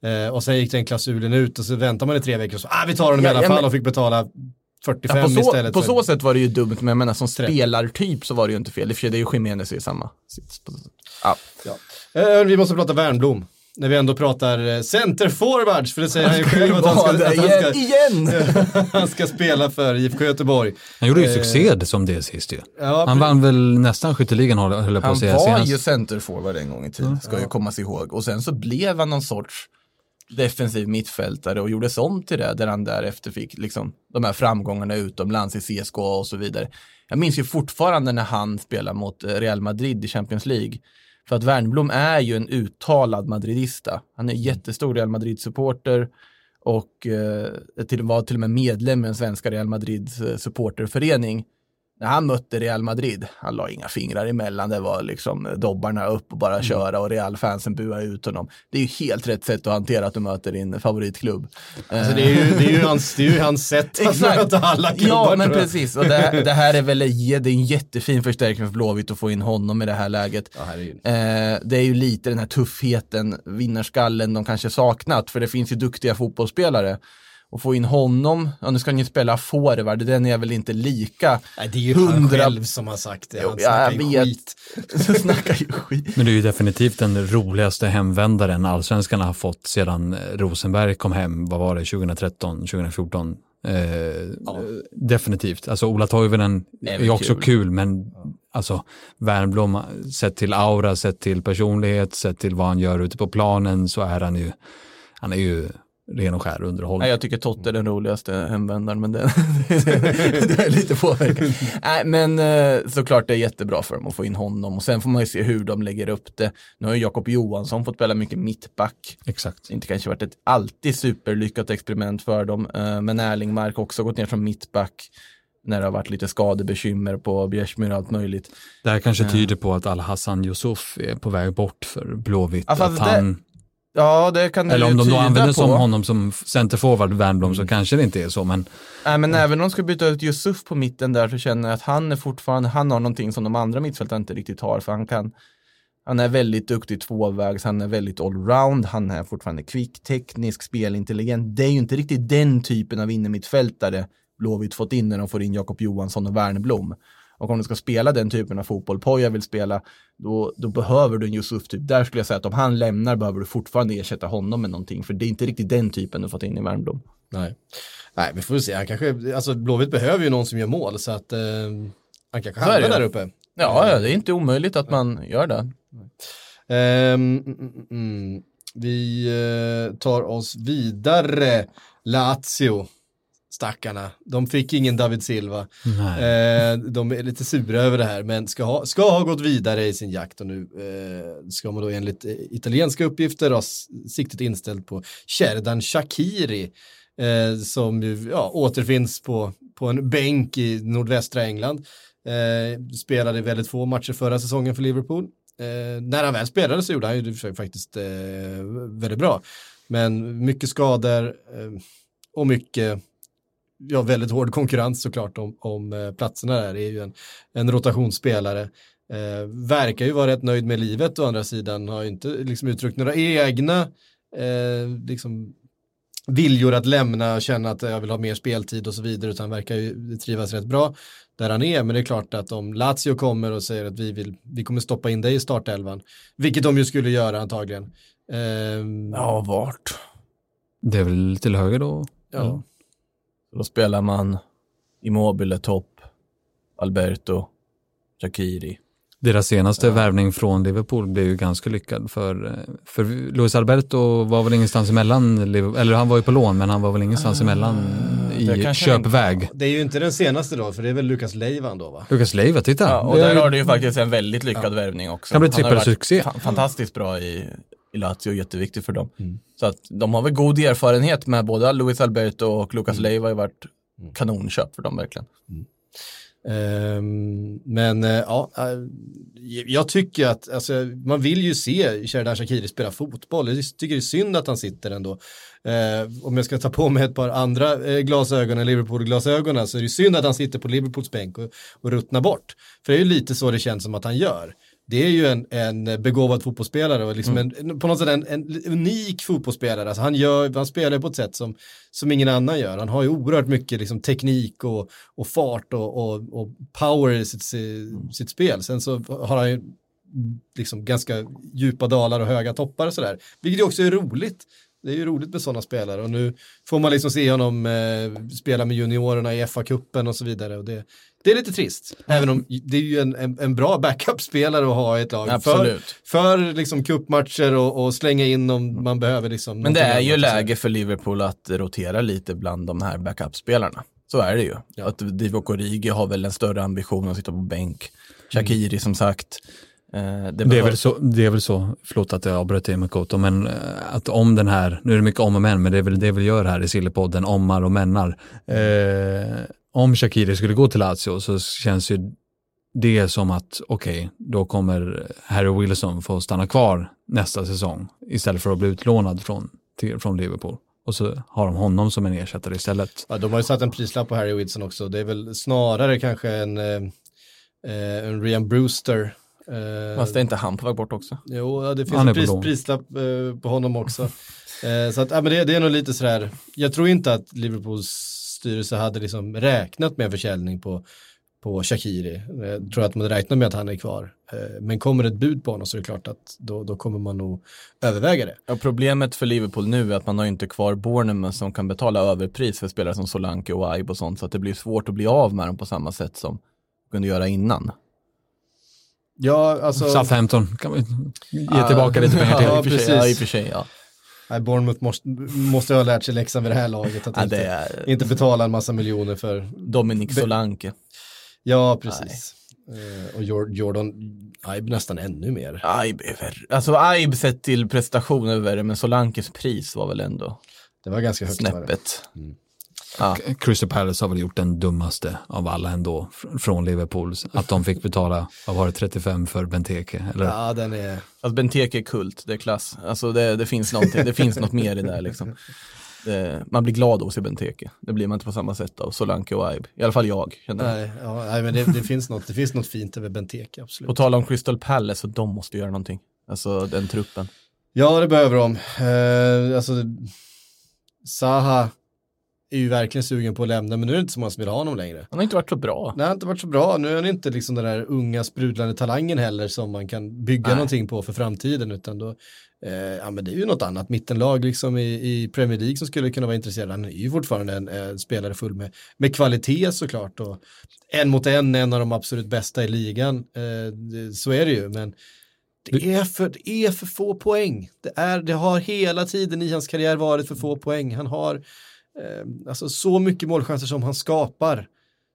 Eh, och sen gick den klausulen ut och så väntar man i tre veckor och så, ah, vi tar honom Ja, i alla ja, fall men- och fick betala 45 Ja, på så, istället. på för- så sätt var det ju dumt, men jag menar som Trettio. spelartyp så var det ju inte fel. I och för sig, det är ju Jiménez i samma sits. Ja. Eh, vi måste prata Värnblom. När vi ändå pratar eh, center forwards, för det säger han ju själv att han ska, att han igen, ska, igen! (laughs) han ska spela för IFK Göteborg. Han gjorde ju Eh, succé som det sist ju. Ja, Han vann väl nästan skytteligan höll jag på Han att säga var senast. ju centerforward en gång i tiden, ska ju kommas ihåg. Och sen så blev han någon sorts defensiv mittfältare och gjordes om till det, där han därefter fick liksom de här framgångarna utomlands i CSKA och så vidare. Jag minns ju fortfarande när han spelade mot eh, Real Madrid i Champions League. För att Wernbloom är ju en uttalad madridista. Han är jättestor Real Madrid-supporter och eh, till, var till och med medlem i den svenska Real Madrids eh, supporterförening. När han mötte Real Madrid, han la inga fingrar emellan, det var liksom dobbarna upp och bara köra och Real-fansen buade ut honom. Det är ju helt rätt sätt att hantera att du möter din favoritklubb. Alltså det, är ju, det, är ju hans, det är ju hans sätt att Exakt. möta alla klubbar. Ja, men precis. Och det, det här är väl det är en jättefin förstärkning för Blåvitt att få in honom i det här läget. Ja. Eh, det är ju lite den här tuffheten, vinnarskallen de kanske saknat, för det finns ju duktiga fotbollsspelare. Och få in honom, ja nu ska han ju spela forward, den är väl inte lika Nej, det är ju han hundra- själv som har sagt det. Han ja, snackar jag ju vet. skit. (laughs) snackar ju skit. Men det är ju definitivt den roligaste hemvändaren allsvenskan har fått sedan eh, Rosenberg kom hem, vad var det, 2013, 2014? Eh, Definitivt. Alltså Ola Toivonen är ju också kul. kul, men alltså Wernbloom, sett till aura, sett till personlighet, sett till vad han gör ute på planen så är han ju, han är ju ren och skär underhållning. Jag tycker Totte är den roligaste hemvändaren, men det, (laughs) det är lite påverkan. Nej, men eh, såklart det är jättebra för dem att få in honom och sen får man ju se hur de lägger upp det. Nu har ju Jakob Johansson fått spela mycket mittback. Exakt. Inte kanske varit ett alltid superlyckat experiment för dem, eh, men Erlingmark har också gått ner som mittback när det har varit lite skadebekymmer på Bjärsmyr och allt möjligt. Det här kanske tyder på att Al-Hassan Yusuf är på väg bort för Blåvitt. Fast att han, Ja, det kan eller om de då använder på. som honom som centerforward, Wernbloom, så kanske det inte är så. Men Nej, men även om de ska byta ut Yusuf på mitten där så känner jag att han är fortfarande, han har någonting som de andra mittfältarna inte riktigt har, för han kan han är väldigt duktig tvåvägs, han är väldigt allround, han är fortfarande kvick, teknisk, spelintelligent. Det är ju inte riktigt den typen av innermittfältare Blåvitt fått in när de får in Jakob Johansson och Wernerblom. Och om du ska spela den typen av fotboll Poja vill spela, då, då behöver du en Yusuf typ. Där skulle jag säga att om han lämnar behöver du fortfarande ersätta honom med någonting, för det är inte riktigt den typen du fått in i Värmdom. Nej. Nej, vi får se. Han kanske, alltså Blåvitt behöver ju någon som gör mål så att eh, han kanske hamnar där uppe. Ja, ja, det är inte omöjligt att man gör det. Mm, mm, mm. Vi eh, tar oss vidare. Lazio, stackarna. De fick ingen David Silva. Eh, de är lite sura över det här, men ska ha, ska ha gått vidare i sin jakt och nu eh, ska man då enligt eh, italienska uppgifter ha siktet inställt på Sherdan Shakiri eh, som ju, ja, återfinns på, på en bänk i nordvästra England. Eh, spelade väldigt få matcher förra säsongen för Liverpool. Eh, när han väl spelade så gjorde han ju faktiskt väldigt bra. Men mycket skador och mycket ja, väldigt hård konkurrens såklart om, om eh, platserna där. Det är ju en, en rotationsspelare. Eh, verkar ju vara rätt nöjd med livet å andra sidan. Har ju inte liksom uttryckt några egna eh, liksom, viljor att lämna och känna att jag vill ha mer speltid och så vidare utan verkar ju trivas rätt bra där han är. Men det är klart att om Lazio kommer och säger att vi, vill, vi kommer stoppa in dig i startelvan, vilket de ju skulle göra antagligen. Ehm, Ja, vart? Det är väl till höger då? ja. Då spelar man Immobile topp, Alberto, Shakiri. Deras senaste värvning från Liverpool blev ju ganska lyckad för, för Luis Alberto var väl ingenstans emellan, Liverpool- eller han var ju på lån men han var väl ingenstans emellan det i köpväg. Det är ju inte den senaste då, för det är väl Lukas Leivan då va? Lukas Leiva, titta. Ja, och där har du ju faktiskt en väldigt lyckad värvning också. Kan bli Han har varit trippelsuccé. fa- Fantastiskt bra i, i Lazio, jätteviktigt för dem. Så att de har väl god erfarenhet med både Luis Alberto och Lucas Leiva har ju varit kanonköp för dem verkligen. Ehm, men eh, ja, eh, jag tycker att alltså, man vill ju se Sheridan Shakiri spela fotboll. Jag tycker det är synd att han sitter ändå. Eh, om jag ska ta på mig ett par andra eh, glasögon än Liverpool-glasögonen så är det synd att han sitter på Liverpools bänk och, och ruttnar bort. För det är ju lite så det känns som att han gör. Det är ju en, en begåvad fotbollsspelare och liksom en, på något sätt en, en unik fotbollsspelare. Alltså han, gör, han spelar på ett sätt som, som ingen annan gör. Han har ju oerhört mycket liksom teknik och, och fart och, och, och power i sitt, sitt spel. Sen så har han ju liksom ganska djupa dalar och höga toppar och sådär. Vilket också är roligt. Det är ju roligt med sådana spelare och nu får man liksom se honom eh, spela med juniorerna i FA-cupen och så vidare. Och det, det är lite trist, även om det är ju en, en, en bra backup-spelare att ha i ett lag. Absolut. För, för liksom cupmatcher och, och slänga in om man behöver liksom. Men det är ju läge för Liverpool att rotera lite bland de här backup-spelarna. Så är det ju. Att Divock Origi har väl en större ambition att sitta på bänk. Shakiri som sagt. Eh, det, Det är, väl så, det är väl så, förlåt att jag avbröt dig Makoto, men eh, att om den här, nu är det mycket om och men, men det är väl det vi gör här i Sillepodden, ommar och mennar. Eh, om Shakiri skulle gå till Lazio så känns ju det som att, okej, då kommer Harry Wilson få stanna kvar nästa säsong istället för att bli utlånad från, till, från Liverpool. Och så har de honom som en ersättare istället. Ja, de har ju satt en prislapp på Harry Wilson också. Det är väl snarare kanske en, eh, eh, en Rian Brewster. Eh, Fast är inte han på väg bort också? Jo, ja, det finns Han en på pris, prislapp eh, på honom också. (laughs) eh, så att, ja, men det, det är nog lite sådär, jag tror inte att Liverpools styrelse hade liksom räknat med en försäljning på, på Shakiri. Jag tror att man räknar med att han är kvar. Eh, men kommer ett bud på honom så är det klart att då, då kommer man nog överväga det. Ja, problemet för Liverpool nu är att man har inte kvar Bournemouth som kan betala överpris för spelare som Solanke och Aib och sånt. Så att det blir svårt att bli av med dem på samma sätt som kunde göra innan. Ja, alltså, Southampton kan vi ge tillbaka lite pengar till. Ja, precis. ja, i och för sig, ja. nej, Bournemouth måste, måste ha lärt sig läxan vid det här laget. Att ja inte, det är inte betala en massa miljoner för Dominic Solanke. Ja, precis. Eh, och Jor- Jordan Ibe nästan ännu mer. Aib är värre. Alltså Aib sett till prestation är värre, men Solankes pris var väl ändå Det var ganska högt. var det. Ja. Crystal Palace har väl gjort den dummaste av alla ändå fr- från Liverpool. Att de fick betala, vad var det, 35 för Benteke? Eller? Ja, den är... Alltså Benteke är kult, det är klass. Alltså det, det finns någonting, det finns något mer i det där liksom. Det, man blir glad av att se Benteke. Det blir man inte på samma sätt av Solanke och Aib. I alla fall jag. Känner. Nej, ja, nej men det, det, finns något, det finns något fint över Benteke, absolut. tal om Crystal Palace, så de måste göra någonting. Alltså den truppen. Ja, det behöver de. Eh, alltså, Saha är ju verkligen sugen på att lämna, men nu är det inte så många som vill ha honom längre. Han har inte varit så bra. Nej, det har inte varit så bra. Nu är han inte liksom den där unga sprudlande talangen heller som man kan bygga Nej. någonting på för framtiden, utan då, eh, ja men det är ju något annat mittenlag liksom i, i Premier League som skulle kunna vara intresserad. Han är ju fortfarande en eh, spelare full med, med kvalitet såklart och en mot en en av de absolut bästa i ligan. Eh, så är det ju, men det är, för, det är för få poäng. Det, är, det har hela tiden i hans karriär varit för få poäng. Han har eh, alltså så mycket målchanser som han skapar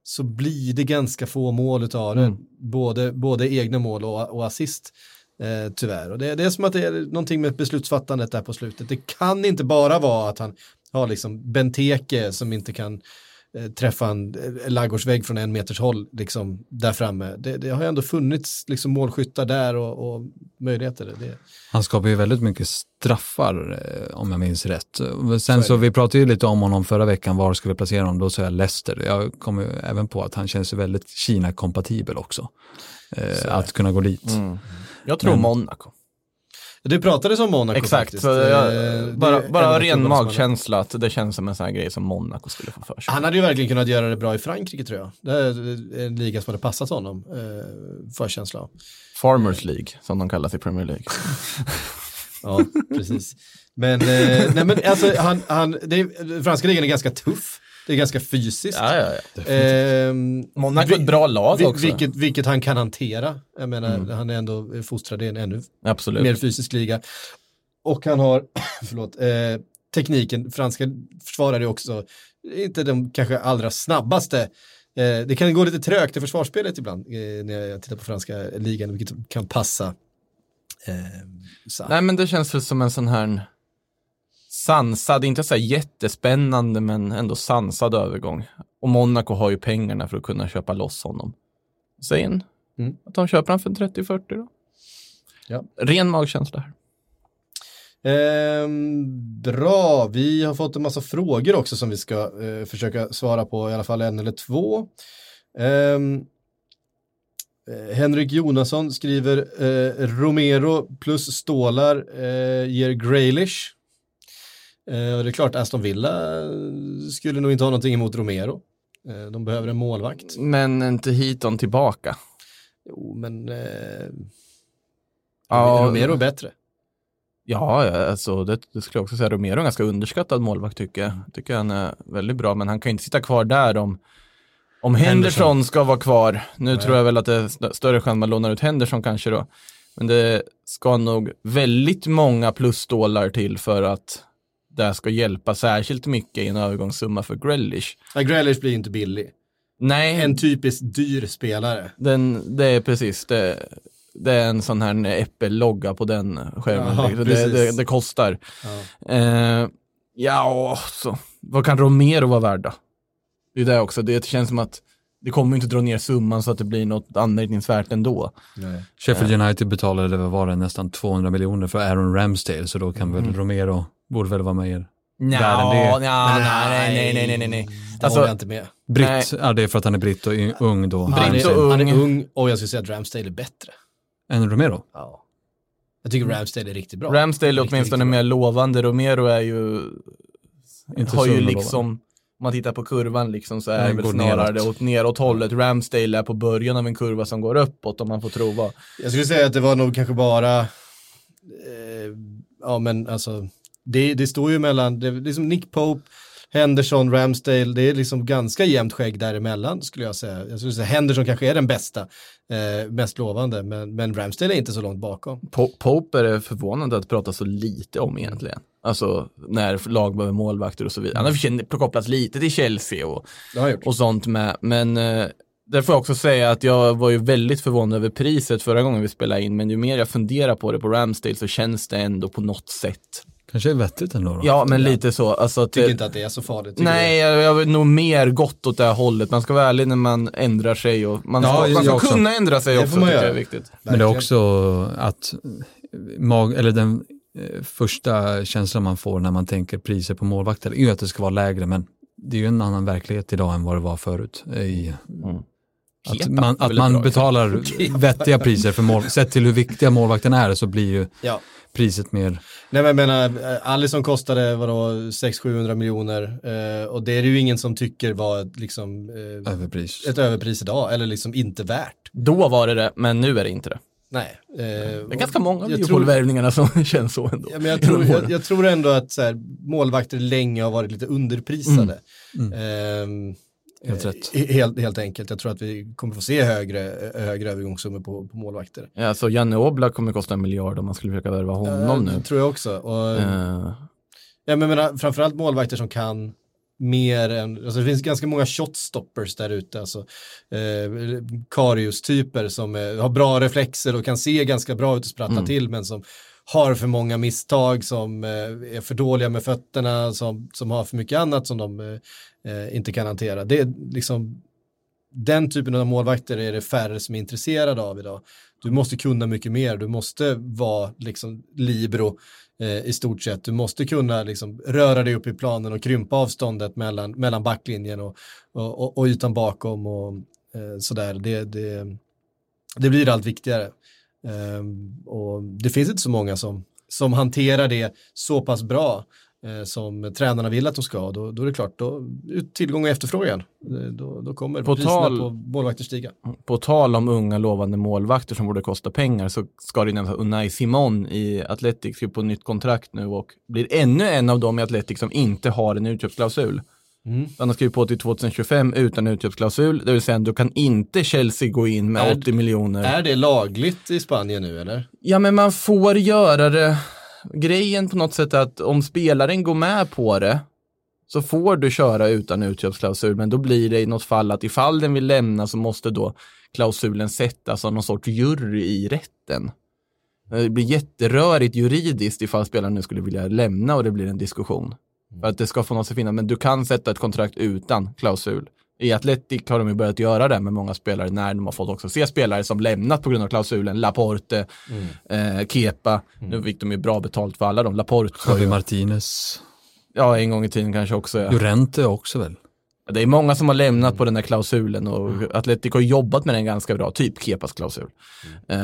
så blir det ganska få mål utav det. Mm. Både, både egna mål och, och assist. Eh, tyvärr. Och det, det är som att det är någonting med beslutsfattandet där på slutet. Det kan inte bara vara att han har liksom Benteke som inte kan träffa en eh, laggårdsvägg från en meters håll liksom där framme. Det, det har ju ändå funnits liksom målskyttar där och, och möjligheter. Det, Han skapar ju väldigt mycket straffar eh, om jag minns rätt. Sen Så så, vi pratade ju lite om honom förra veckan, var ska vi placera honom? Då sa jag Leicester. Jag kommer ju även på att han känns ju väldigt Kina-kompatibel också. Eh, att kunna gå dit. Mm. Jag tror Men- Monaco. Det pratades om Monaco Exakt, faktiskt. så jag, Eh, det bara, bara ren som magkänsla att det känns som en sån här grej som Monaco skulle få för sig. Han hade ju verkligen kunnat göra det bra i Frankrike tror jag. Det är en liga som hade passat honom, eh, förkänsla av. Farmers League, som de kallas i Premier League. (laughs) Ja, precis. Men, eh, nej men alltså, han, han, det franska ligan är ganska tuff. Det är ganska fysiskt. ja, ja, ja. Ehm, Monaco är ett bra lag vi- också. Vilket, vilket han kan hantera. Jag menar, han är ändå fostrad i en ännu Absolut. mer fysisk liga. Och han har, (clears throat) förlåt, eh, tekniken, franska försvarare också inte de kanske allra snabbaste. Eh, det kan gå lite trögt i försvarsspelet ibland eh, när jag tittar på franska ligan, vilket kan passa. Eh. Nej men det känns väl som en sån här sansad, inte så här jättespännande men ändå sansad övergång. Och Monaco har ju pengarna för att kunna köpa loss honom. Säg en, Mm. att de köper han för 30-40 då. Ja. Ren magkänsla här. Ehm, bra, vi har fått en massa frågor också som vi ska eh, försöka svara på, i alla fall en eller två. Ehm, eh, Henrik Jonasson skriver eh, Romero plus stålar eh, ger Graylish. Eh, och det är klart, Aston Villa skulle nog inte ha någonting emot Romero. Eh, de behöver en målvakt. Men inte Hiton tillbaka. Jo, men eh, Ja, Romero är bättre. Ja, alltså det, det skulle jag också säga. Romero är en ganska underskattad målvakt tycker jag. Tycker han är väldigt bra, men han kan inte sitta kvar där om, om Henderson, Henderson. ska vara kvar. Nu Nej. tror jag väl att det är st- större chans man lånar ut Henderson kanske då. Men det ska nog väldigt många plusstålar till för att det ska hjälpa särskilt mycket i en övergångssumma för Grealish. Ja, Grealish blir inte billig. Nej, En typiskt dyr spelare. den, det är precis det. Det är en sån här Apple-logga på den skärmen. Ja, liksom. det, det, det kostar. Ja. Eh, ja, så. vad kan Romero vara värd då? Det är det också, det känns som att det kommer inte dra ner summan så att det blir något anmärkningsvärt ändå. Sheffield United betalade, vad var det, nästan 200 miljoner för Aaron Ramsdale, så då kan väl Romero, borde väl vara med. Nja, Värre än det. nja, nej, nej, nej, nej, nej, nej. Det Alltså- håller jag inte med. Britt, ja, det är för att han är britt och ung då. Britt är, och han är ung. ung och jag skulle säga att Ramsdale är bättre. En Romero? Ja. Jag tycker Ramsdale är riktigt bra. Ramsdale är Riktigt, åtminstone riktigt mer lovande, Romero är ju, Inte har ju lovande. liksom, om man tittar på kurvan liksom så är det väl går snarare neråt. åt neråt hållet. Ramsdale är på början av en kurva som går uppåt om man får tro vad. Jag skulle säga att det var nog kanske bara, eh, ja men alltså, det, det står ju mellan, det är liksom Nick Pope, Henderson, Ramsdale, det är liksom ganska jämnt skägg däremellan skulle jag säga. Jag skulle säga Henderson kanske är den bästa, eh, mest lovande, men, men Ramsdale är inte så långt bakom. Po- Pope är det förvånande att prata så lite om egentligen. Alltså när lag behöver målvakter och så vidare. Han har kopplats lite till Chelsea och, och sånt med. Men eh, där får jag också säga att jag var ju väldigt förvånad över priset förra gången vi spelade in. Men ju mer jag funderar på det på Ramsdale så känns det ändå på något sätt. Kanske är vettigt ändå då? Ja, men lite så. Alltså, att, Tycker det- inte att det är så farligt. Nej, jag, jag vill nog mer gått åt det här hållet. Man ska vara ärlig när man ändrar sig och man Ja, ska, man ska också. kunna ändra sig Det också, får man tycker jag göra. är viktigt. Men det är också att mag, eller den eh, första känslan man får när man tänker priser på målvakter är ju att det ska vara lägre, men det är ju en annan verklighet idag än vad det var förut. I, Mm. Att man, att man bra betalar (laughs) vettiga priser för mål. Sett till hur viktiga målvakten är så blir ju Ja. priset mer... Nej men jag menar, eh, Alisson kostade vadå 600-700 miljoner eh, och det är det ju ingen som tycker var ett, liksom, eh, överpris. ett överpris idag eller liksom inte värt. Då var det det, men nu är det inte det. Nej. Eh, Det är ganska många av jag tror, som (laughs) känns så ändå. ja, men jag, tror, jag, jag tror ändå att så här, målvakter länge har varit lite underprisade. Ehm, Helt eh, rätt. he- Helt, helt enkelt. Jag tror att vi kommer få se högre, högre övergångssummor på, på målvakter. Ja, så Janne Oblak kommer kosta en miljard om man skulle försöka värva honom Eh, nu. tror jag också. Och, Eh, Ja, men menar, framförallt målvakter som kan mer än, alltså det finns ganska många shotstoppers där ute, alltså eh, Karius-typer som eh, har bra reflexer och kan se ganska bra ut och sprattla Mm. till, men som har för många misstag, som eh, är för dåliga med fötterna, som, som har för mycket annat som de eh, inte kan hantera. Det är liksom, den typen av målvakter är det färre som är intresserade av idag. Du måste kunna mycket mer, du måste vara liksom libero eh, i stort sett. Du måste kunna liksom röra dig upp i planen och krympa avståndet mellan, mellan backlinjen och, och, och, och ytan bakom och eh, sådär. Det, det, det blir allt viktigare. Ehm, och det finns inte så många som, som hanterar det så pass bra eh, som tränarna vill att de ska. Då, då är det klart, då, tillgång och efterfrågan, Eh, då, då kommer På priserna tal- på målvakter stiga. På tal om unga lovande målvakter som borde kosta pengar så ska det nämnas att Unai Simon i Atletic skriver på nytt kontrakt nu och blir ännu en av dem i Atletic som inte har en utköpsklausul. Mm. Han har skrivit på till 2025 utan utköpsklausul, det vill säga då kan inte Chelsea gå in med Är- 80 miljoner. Är det lagligt i Spanien nu eller? Ja, men man får göra det. Grejen på något sätt är att om spelaren går med på det så får du köra utan utköpsklausul, men då blir det i något fall att ifall den vill lämna så måste då klausulen sättas av någon sorts jury i rätten. Det blir jätterörigt juridiskt ifall spelaren nu skulle vilja lämna och det blir en diskussion. För att det ska få något att finnas, men du kan sätta ett kontrakt utan klausul. I Atletic har de ju börjat göra det med många spelare när de har fått också se spelare som lämnat på grund av klausulen. Laporte, eh, Kepa. Nu fick de ju bra betalt för alla de. Laporte, Javi Martinez. ja en gång i tiden kanske också. Ja. Llorente också väl? Det är många som har lämnat på den där klausulen och Atletic har jobbat med den ganska bra, typ Kepas klausul. Eh,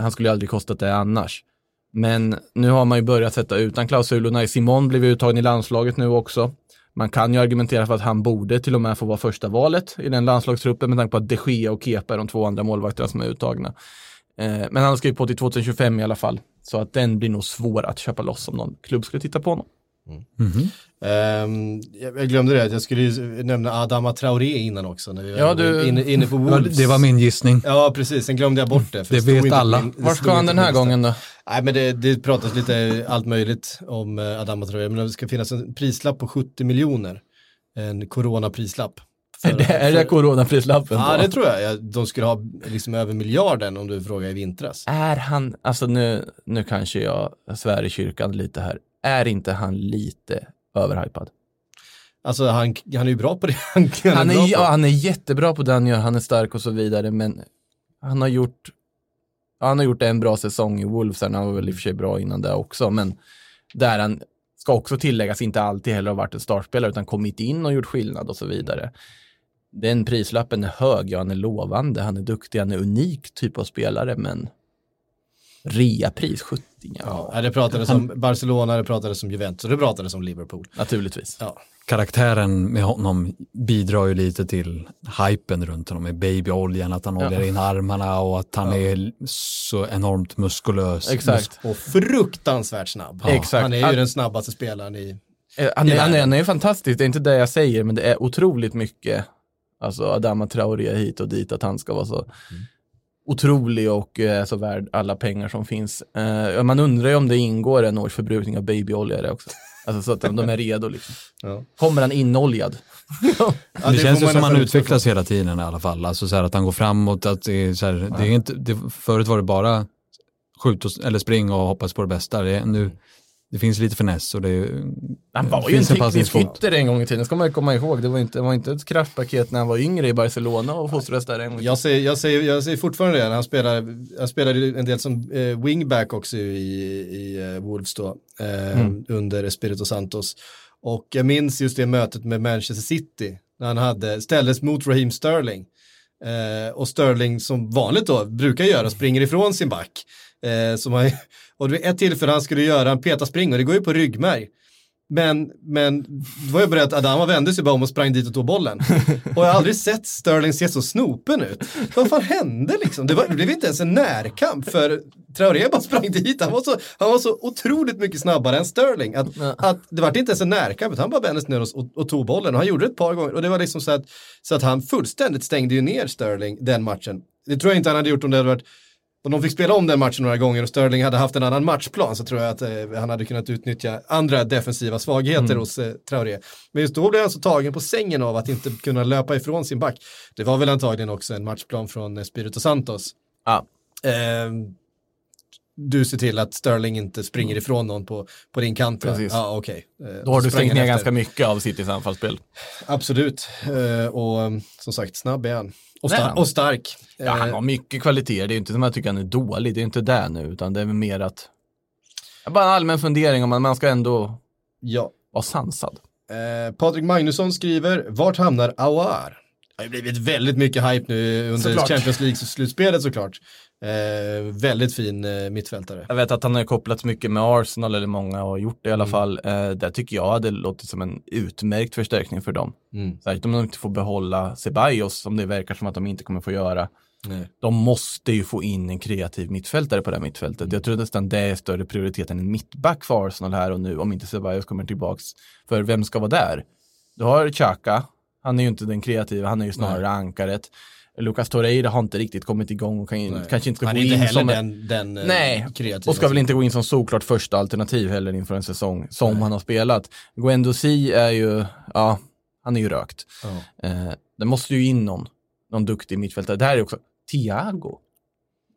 han skulle ju aldrig kostat det annars. Men nu har man ju börjat sätta utan klausulerna Simon blev uttagen i landslaget nu också. Man kan ju argumentera för att han borde till och med få vara första valet i den landslagstruppen med tanke på att de Gea och Kepa är de två andra målvakterna som är uttagna. Eh, men han har skrivit på till 2025 i alla fall. Så att den blir nog svår att köpa loss om någon klubb skulle titta på honom. Ehm, jag, jag glömde det, jag skulle ju nämna Adama Traoré innan också. När vi Ja, var du- inne, inne på (laughs) Wolves. Det var min gissning. Ja, precis. Sen glömde jag bort det. för Det vet alla. min- Var ska han den här gången då? Nej, men det, det pratas lite allt möjligt om eh, Adama Traoré. Men det ska finnas en prislapp på 70 miljoner. En coronaprislapp. (laughs) För- Det är det coronaprislappen? Ja, på? det tror jag. Ja, De skulle ha liksom över miljarden om du frågar i vintras. Är han, alltså nu, nu kanske jag svär i kyrkan lite här, är inte han lite överhypad? Alltså han, han är ju bra på det (laughs) han, han, Han är, är, ja, han är jättebra på det han gör, han är stark och så vidare, men han har gjort han har gjort en bra säsong i Wolves, han var väl i och för sig bra innan det också, men där han ska också tilläggas inte alltid heller ha varit en startspelare, utan kommit in och gjort skillnad och så vidare. Den prislappen är hög, ja han är lovande, han är duktig, han är unik typ av spelare, men reapris 70, ja, Ja, det pratades om Barcelona, det pratades om Juventus och det pratades om Liverpool. naturligtvis. Ja. Karaktären med honom bidrar ju lite till hypen runt honom med babyoljan, att han Ja. oljar in armarna och att han är så enormt muskulös. Exakt. Och fruktansvärt snabb. Exakt. Han är ju Att- den snabbaste spelaren i... Eh, Han i är, han, är, han är fantastisk, det är inte det jag säger, men det är otroligt mycket, alltså Adama Traoré hit och dit, att han ska vara så otrolig och eh, så värd alla pengar som finns. Eh, man undrar ju om det ingår en års förbrukning av babyolja i det också. Alltså så att de, är redo liksom. (laughs) Ja. Kommer han inoljad? (laughs) Ja, det, får känns ju man som han utvecklas hela tiden i alla fall. Alltså så här att han går framåt, att det är så här, det är inte, det, förut var det bara skjut och, eller spring och hoppas på det bästa. Det, är nu, det finns lite finess och det är, Han var ju en teknisk ytter en gång i tiden, det ska man ju komma ihåg. Det var inte, det var inte ett kraftpaket när han var yngre i Barcelona och fostrades där en gång Jag säger, jag, säger, jag säger fortfarande det, han spelade, han spelade en del som eh, wingback också i, i eh, Wolves då, eh, under Espirito Santos. Och jag minns just det mötet med Manchester City, när han hade, ställdes mot Raheem Sterling. Eh, och Sterling som vanligt då brukar göra springer ifrån sin back. Eh, som har, (laughs) och det var ett tillfälle han skulle göra en petaspring och det går ju på ryggmärg. Men, men det var ju bara att Adama vände sig bara om och sprang dit och tog bollen. (laughs) Och jag har aldrig sett Sterling se så snopen ut. Vad fan hände liksom? Det, var, det blev inte ens en närkamp för Traoré bara sprang dit. Han var så, han var så otroligt mycket snabbare än Sterling. Att, att det var inte ens en närkamp, utan han bara vände sig ner och, och, och tog bollen. Och han gjorde det ett par gånger. Och det var liksom så att, så att han fullständigt stängde ju ner Sterling den matchen. Det tror jag inte han hade gjort om det hade varit om de fick spela om den matchen några gånger och Sterling hade haft en annan matchplan så tror jag att eh, han hade kunnat utnyttja andra defensiva svagheter Mm. hos eh, Traoré. Men just då blev han så tagen på sängen av att inte kunna löpa ifrån sin back. Det var väl antagligen också en matchplan från eh, Spirito Santos. Ja. Eh, du ser till att Sterling inte springer ifrån någon på, på din kant. Precis. Ja, okej. Eh, Då har du stängt ner ganska mycket av Citys anfallsspel. Absolut. Eh, och som sagt, snabb är han. Och, star- och stark. Ja, han Eh, har mycket kvaliteter. Det är inte som att jag tycker han är dålig. Det är inte det nu, utan det är mer att... Bara en allmän fundering om att man ska ändå ja. vara sansad. Eh, Patrik Magnusson skriver, vart hamnar Aouar? Det har ju blivit väldigt mycket hype nu under Såklart. Champions League-slutspelet såklart. Eh, väldigt fin eh, mittfältare. Jag vet att han har kopplats mycket med Arsenal, eller många har gjort det i alla Mm. fall. Eh, det tycker jag hade låtit som en utmärkt förstärkning för dem. Mm. Särskilt om de inte får behålla Ceballos, som det verkar som att de inte kommer få göra. Nej. De måste ju få in en kreativ mittfältare på det här mittfältet. Mm. Jag tror nästan det är större prioritet än en mittback för Arsenal här och nu, om inte Ceballos kommer tillbaks. För vem ska vara där? Du har Xhaka, han är ju inte den kreativa, han är ju snarare ankaret. Lucas Torreira har inte riktigt kommit igång och kan, Nej. kanske inte ska Han gå inte in som en, den, den eh, Nej, och ska väl inte gå in som såklart första alternativ heller inför en säsong som han har spelat. Guendouzi är ju, ja, han är ju rökt. Ja. Eh, det måste ju in någon, någon duktig mittfältare. Det här är också Thiago.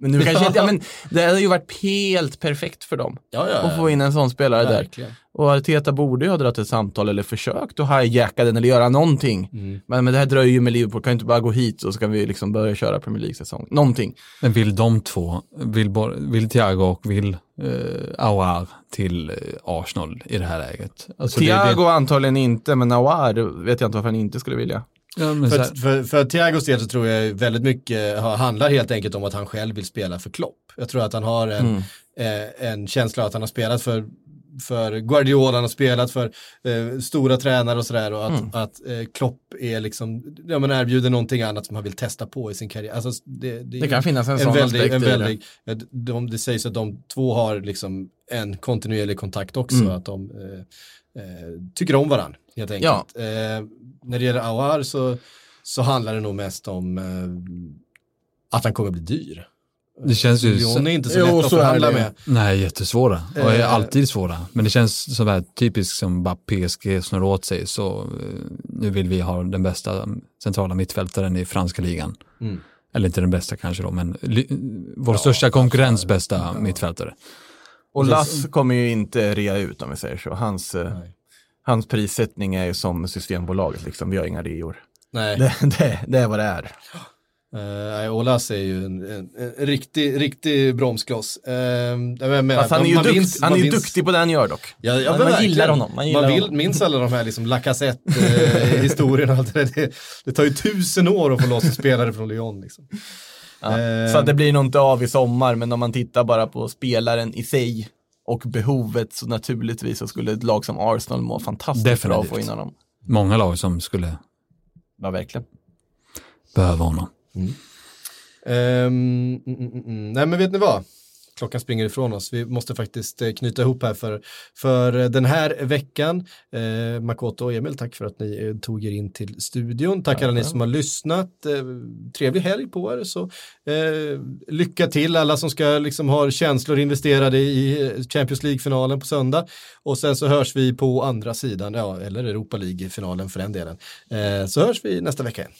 Men nu kanske inte, ja, men (laughs) det hade ju varit helt perfekt för dem Ja, ja, att få in en sån spelare där. Verkligen. Och Arteta borde ju ha dragit ett samtal eller försökt att hijacka den eller göra någonting. Mm. Men, men det här dröjer ju med Liverpool, kan ju inte bara gå hit och så kan vi liksom börja köra Premier League-säsong. Någonting. Men vill de två, vill, vill Thiago och vill eh, Aouar till eh, Arsenal i det här läget? Alltså, det- Thiago antagligen inte, men Awar vet jag inte varför han inte skulle vilja. Ja, För, här, för, för Thiagos del så tror jag väldigt mycket ha- handlar helt enkelt om att han själv vill spela för Klopp. Jag tror att han har en, Mm. eh, en känsla att han har spelat för för Guardiola, han har spelat för eh, stora tränare och sådär och att, Mm. att eh, Klopp är liksom, ja men erbjuder någonting annat som han vill testa på i sin karriär. Alltså, det, det, Det kan finnas en, en sån väldig, aspekt en i det. väldig, ja, de, det sägs att de två har liksom en kontinuerlig kontakt också, Mm. att de eh, tycker om varandra helt enkelt. Eh, när det gäller Aouar så, så handlar det nog mest om eh, att han kommer bli dyr. det känns ju... Lyon är inte så Jo, lätt att så är förhandla med. Nej, jättesvåra. Och är Eh. alltid svåra. Men det känns så här typiskt som bara PSG snurrar åt sig. Så eh, nu vill vi ha den bästa centrala mittfältaren i franska ligan. Mm. Eller inte den bästa kanske då, men vår största konkurrens bästa mittfältare. Och Lass kommer ju inte rea ut om vi säger så. Hans, eh, Nej. hans prissättning är ju som Systembolaget, liksom. vi har inga reor. Nej, Det, det, det är vad det är. uh, Olas är ju en, en, en riktig, riktig bromskloss. Uh, jag menar, han är ju, man dukt, minns- han man är ju minns- duktig på det han gör dock. Ja, ja, Man- man gillar honom, man gillar vill, honom. minns alla de här liksom Lacazette-historierna (laughs) allt det. Det, det tar ju tusen år att få loss en spelare från Lyon. Liksom. Ja. Eh. Så det blir nog inte av i sommar, men om man tittar bara på spelaren i sig och behovet så naturligtvis så skulle ett lag som Arsenal må fantastiskt bra att få Definitivt. in honom. Många lag som skulle Ja, verkligen. behöva honom. Mm, mm, mm. Nej men vet ni vad? Klockan springer ifrån oss. Vi måste faktiskt eh, knyta ihop här för, för eh, den här veckan. Eh, Makoto och Emil, tack för att ni eh, tog er in till studion. Tack alla ni som har lyssnat. Eh, trevlig helg på er. Så, eh, lycka till alla som ska liksom ha känslor investerade i Champions League-finalen på söndag. Och sen så hörs vi på andra sidan, ja, eller Europa League-finalen för den delen. Så hörs vi nästa vecka igen.